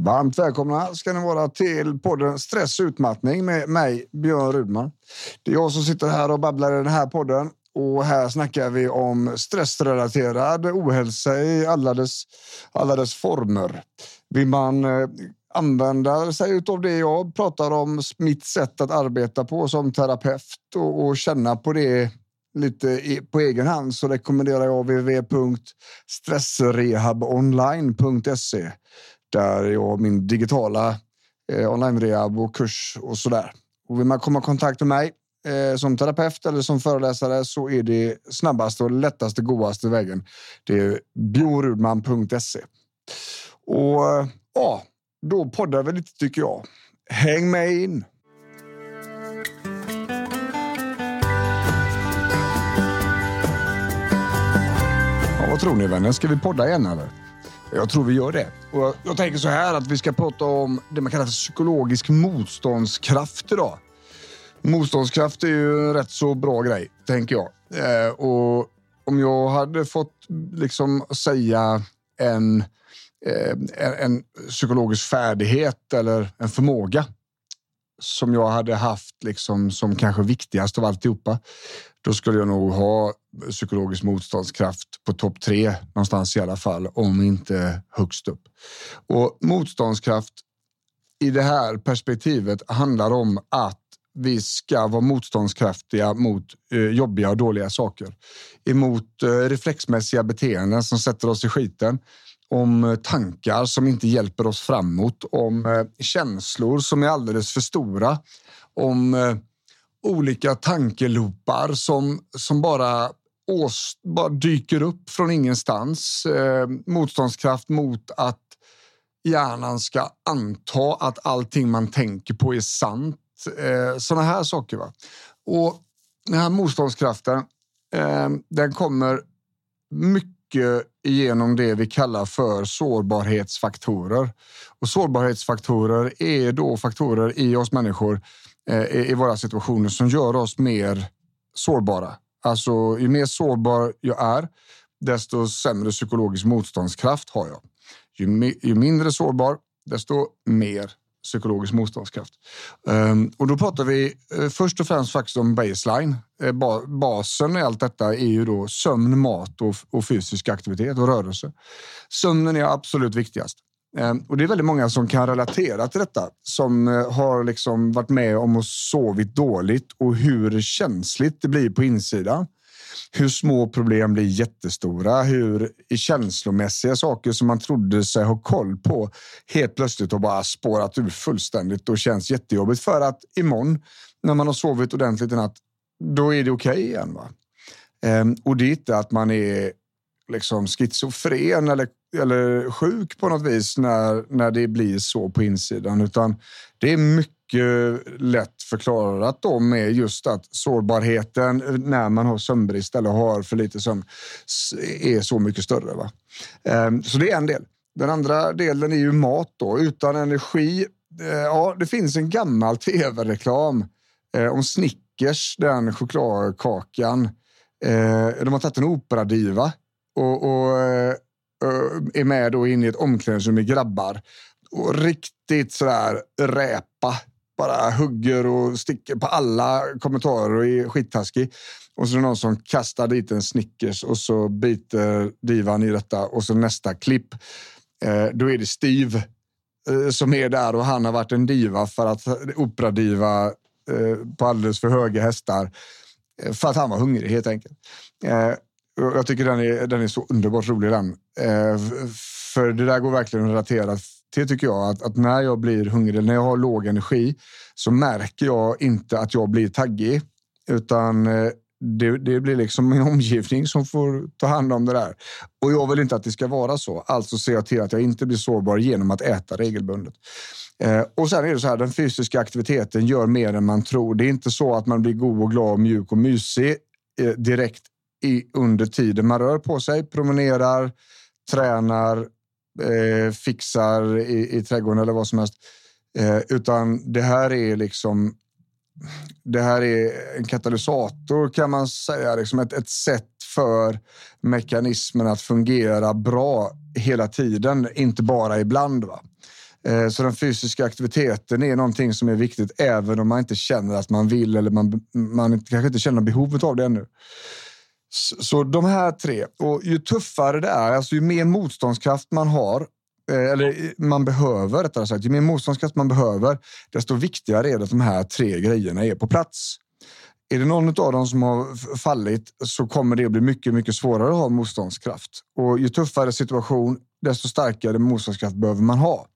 Varmt välkomna ska ni vara till podden Stress och utmattning med mig, Björn Rudman. Det är jag som sitter här och babblar i den här podden och här snackar vi om stressrelaterad ohälsa i alla dess, alla dess former. Vill man eh, använda sig av det jag pratar om, mitt sätt att arbeta på som terapeut och, och känna på det lite på egen hand så rekommenderar jag www.stressrehabonline.se där jag min digitala eh, online-rehab och kurs och så där. Och vill man komma i kontakt med mig eh, som terapeut eller som föreläsare så är det snabbaste och lättaste, godaste vägen. Det är biorudman.se. Och ja, då poddar vi lite tycker jag. Häng med in! Ja, vad tror ni vänner? Ska vi podda igen eller? Jag tror vi gör det. Och jag tänker så här att vi ska prata om det man kallar för psykologisk motståndskraft idag. Motståndskraft är ju en rätt så bra grej, tänker jag. Eh, och om jag hade fått liksom säga en, eh, en, en psykologisk färdighet eller en förmåga som jag hade haft liksom som kanske viktigast av alltihopa, då skulle jag nog ha psykologisk motståndskraft på topp tre någonstans i alla fall, om inte högst upp. Och motståndskraft i det här perspektivet handlar om att vi ska vara motståndskraftiga mot eh, jobbiga och dåliga saker. Emot eh, reflexmässiga beteenden som sätter oss i skiten. Om eh, tankar som inte hjälper oss framåt. Om eh, känslor som är alldeles för stora. Om eh, olika tankelopar som, som bara, ås, bara dyker upp från ingenstans. Eh, motståndskraft mot att hjärnan ska anta att allting man tänker på är sant. Eh, Sådana här saker. Va? Och den här motståndskraften, eh, den kommer mycket genom det vi kallar för sårbarhetsfaktorer. Och sårbarhetsfaktorer är då faktorer i oss människor eh, i våra situationer som gör oss mer sårbara. Alltså, ju mer sårbar jag är, desto sämre psykologisk motståndskraft har jag. Ju, ju mindre sårbar, desto mer psykologisk motståndskraft. Um, och då pratar vi uh, först och främst faktiskt om baseline. Uh, ba basen i allt detta är ju då sömn, mat och, och fysisk aktivitet och rörelse. Sömnen är absolut viktigast. Um, och det är väldigt många som kan relatera till detta som uh, har liksom varit med om att sovit dåligt och hur känsligt det blir på insidan hur små problem blir jättestora, hur känslomässiga saker som man trodde sig ha koll på helt plötsligt har bara spårat ur fullständigt och känns jättejobbigt för att imorgon när man har sovit ordentligt i natt, då är det okej okay igen. Va? Ehm, och det är inte att man är liksom schizofren eller, eller sjuk på något vis när, när det blir så på insidan, utan det är mycket mycket lätt förklarat då med just att sårbarheten när man har sömnbrist eller har för lite sömn är så mycket större. Va? Ehm, så det är en del. Den andra delen är ju mat då. Utan energi. Eh, ja, det finns en gammal tv-reklam eh, om Snickers, den chokladkakan. De har tagit en operadiva och, och är med då in i ett omklädningsrum med grabbar och riktigt sådär räpa bara hugger och sticker på alla kommentarer och är skittaskig. Och så är det någon som kastar dit en Snickers och så biter divan i detta och så nästa klipp. Eh, då är det Steve eh, som är där och han har varit en diva för att operadiva eh, på alldeles för höga hästar eh, för att han var hungrig helt enkelt. Eh, jag tycker den är, den är så underbart rolig den. Eh, för det där går verkligen att relatera det tycker jag att, att, när jag blir hungrig, när jag har låg energi, så märker jag inte att jag blir taggig, utan eh, det, det, blir liksom min omgivning som får ta hand om det där. Och jag vill inte att det ska vara så. Alltså ser jag till att jag inte blir sårbar genom att äta regelbundet. Eh, och sen är det så här, den fysiska aktiviteten gör mer än man tror. Det är inte så att man blir god och glad, mjuk och mysig eh, direkt i, under tiden man rör på sig, promenerar, tränar, eh, fixar i, i trädgården eller vad som helst. Eh, utan det här är liksom det här är en katalysator kan man säga, liksom ett, ett sätt för mekanismen att fungera bra hela tiden, inte bara ibland. Va? Eh, så den fysiska aktiviteten är någonting som är viktigt även om man inte känner att man vill eller man, man kanske inte känner behovet av det ännu. Så de här tre. Och ju tuffare det är, alltså ju mer motståndskraft man har, eh, eller man behöver rättare sagt, ju mer motståndskraft man behöver, desto viktigare är det att de här tre grejerna är på plats. Är det någon av dem som har fallit så kommer det att bli mycket, mycket svårare att ha motståndskraft. Och ju tuffare situation, desto starkare motståndskraft behöver man ha.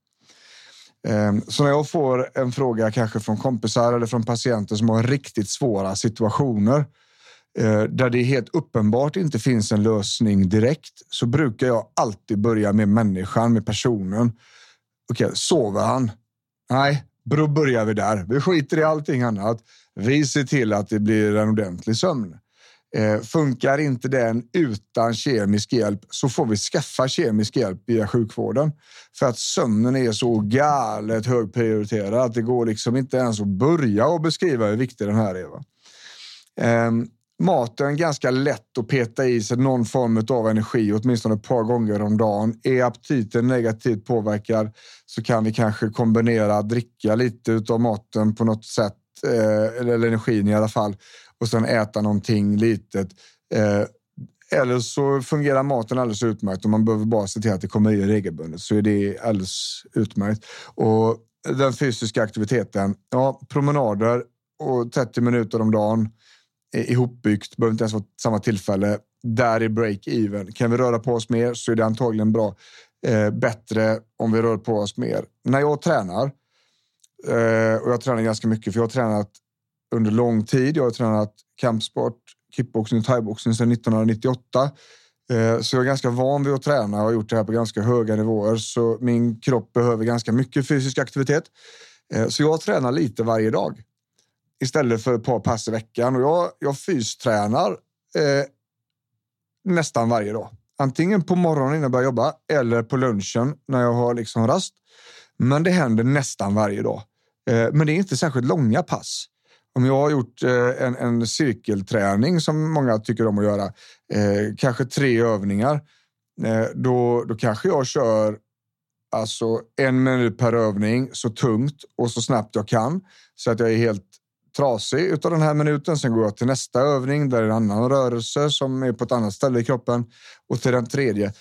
Ehm, så när jag får en fråga kanske från kompisar eller från patienter som har riktigt svåra situationer Eh, där det helt uppenbart inte finns en lösning direkt så brukar jag alltid börja med människan, med personen. Okej, okay, sover han? Nej, då börjar vi där. Vi skiter i allting annat. Vi ser till att det blir en ordentlig sömn. Eh, funkar inte den utan kemisk hjälp så får vi skaffa kemisk hjälp via sjukvården. För att sömnen är så galet högprioriterad att det går liksom inte ens att börja och beskriva hur viktig den här är. Va? Ehm, Maten ganska lätt att peta i sig någon form av energi åtminstone ett par gånger om dagen. Är aptiten negativt påverkad så kan vi kanske kombinera dricka lite av maten på något sätt eh, eller energin i alla fall och sen äta någonting litet. Eh, eller så fungerar maten alldeles utmärkt och man behöver bara se till att det kommer i regelbundet så är det alldeles utmärkt. Och den fysiska aktiviteten, ja, promenader och 30 minuter om dagen ihopbyggt, behöver inte ens vara samma tillfälle. Där är break-even. Kan vi röra på oss mer så är det antagligen bra. Eh, bättre om vi rör på oss mer. När jag tränar, eh, och jag tränar ganska mycket för jag har tränat under lång tid. Jag har tränat kampsport, kickboxning och thaiboxning sedan 1998. Eh, så jag är ganska van vid att träna och har gjort det här på ganska höga nivåer. Så min kropp behöver ganska mycket fysisk aktivitet. Eh, så jag tränar lite varje dag istället för ett par pass i veckan. Och jag, jag fystränar eh, nästan varje dag. Antingen på morgonen innan jag börjar jobba eller på lunchen när jag har liksom rast. Men det händer nästan varje dag. Eh, men det är inte särskilt långa pass. Om jag har gjort eh, en, en cirkelträning som många tycker om att göra, eh, kanske tre övningar, eh, då, då kanske jag kör alltså en minut per övning så tungt och så snabbt jag kan så att jag är helt trasig utav den här minuten. Sen går jag till nästa övning där det är en annan rörelse som är på ett annat ställe i kroppen och till den tredje.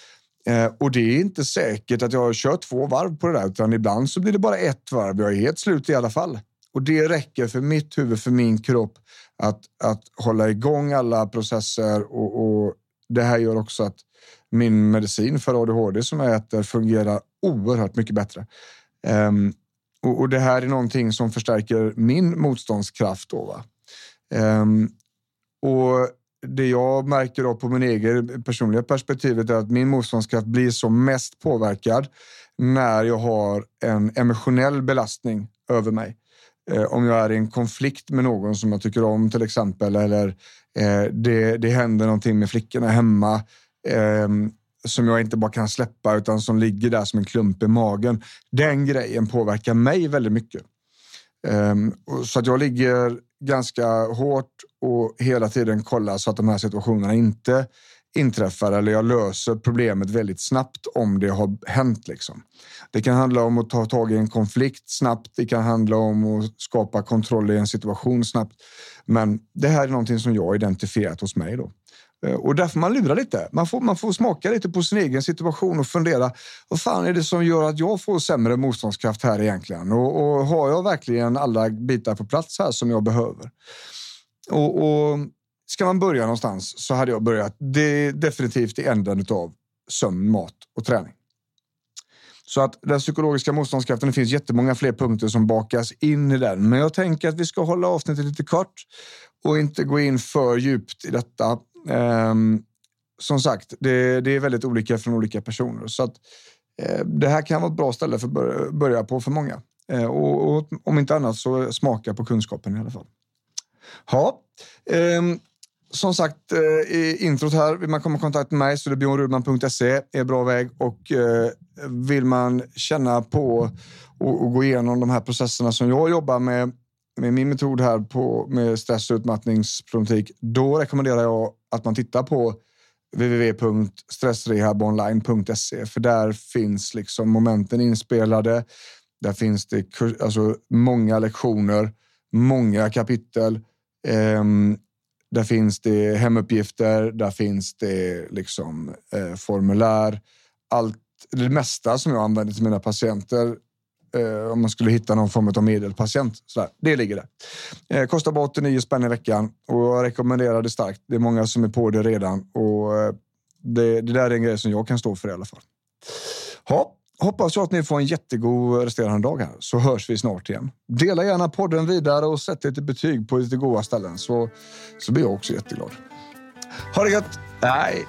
Eh, och det är inte säkert att jag kör två varv på det där, utan ibland så blir det bara ett varv. Jag är helt slut i alla fall. Och det räcker för mitt huvud, för min kropp att, att hålla igång alla processer och, och det här gör också att min medicin för ADHD som jag äter fungerar oerhört mycket bättre. Um, och, och, det här är någonting som förstärker min motståndskraft. Då, um, och det jag märker då på min egen personliga perspektivet är att min motståndskraft blir som mest påverkad när jag har en emotionell belastning över mig. Eh, om jag är i en konflikt med någon som jag tycker om till exempel eller eh, det, det händer någonting med flickorna hemma eh, som jag inte bara kan släppa utan som ligger där som en klump i magen. Den grejen påverkar mig väldigt mycket. Ehm, så att jag ligger ganska hårt och hela tiden kollar så att de här situationerna inte inträffar eller jag löser problemet väldigt snabbt om det har hänt. Liksom. Det kan handla om att ta tag i en konflikt snabbt. Det kan handla om att skapa kontroll i en situation snabbt. Men det här är någonting som jag har identifierat hos mig. Då. Eh, och där får man lura lite. Man får, man får smaka lite på sin egen situation och fundera. Vad fan är det som gör att jag får sämre motståndskraft här egentligen? Och, och har jag verkligen alla bitar på plats här som jag behöver? Och, och Ska man börja någonstans så hade jag börjat det är definitivt i änden av sömn, mat och träning. Så att den psykologiska motståndskraften, det finns jättemånga fler punkter som bakas in i den. Men jag tänker att vi ska hålla avsnittet lite kort och inte gå in för djupt i detta. Um, som sagt, det, det, är väldigt olika från olika personer. Så att, eh, det här kan vara ett bra ställe för att börja på för många. Eh, och, och, om inte annat så smaka på kunskapen i alla fall. Ja, eh, som sagt, eh, i introt här, vill man komma i kontakt med mig så är det bjornrudman.se är bra väg och eh, vill man känna på och, och, gå igenom de här processerna som jag jobbar med med min metod här på, med stress och utmattningsproblematik, då rekommenderar jag att man tittar på www.stressrehabonline.se för där finns liksom momenten inspelade. Där finns det alltså, många lektioner, många kapitel. Eh, där finns det hemuppgifter, där finns det liksom eh, formulär. Allt, det mesta som jag använder till mina patienter eh, om man skulle hitta någon form av medelpatient. Sådär. Det ligger där. Eh, kostar bara 89 spänn i veckan och jag rekommenderar det starkt. Det är många som är på det redan och eh, det, det där är en grej som jag kan stå för i alla fall. Ha, hoppas jag att ni får en jättegod resterande dag här så hörs vi snart igen. Dela gärna podden vidare och sätt lite betyg på lite goda ställen så, så blir jag också jätteglad. Ha det gött! Nej.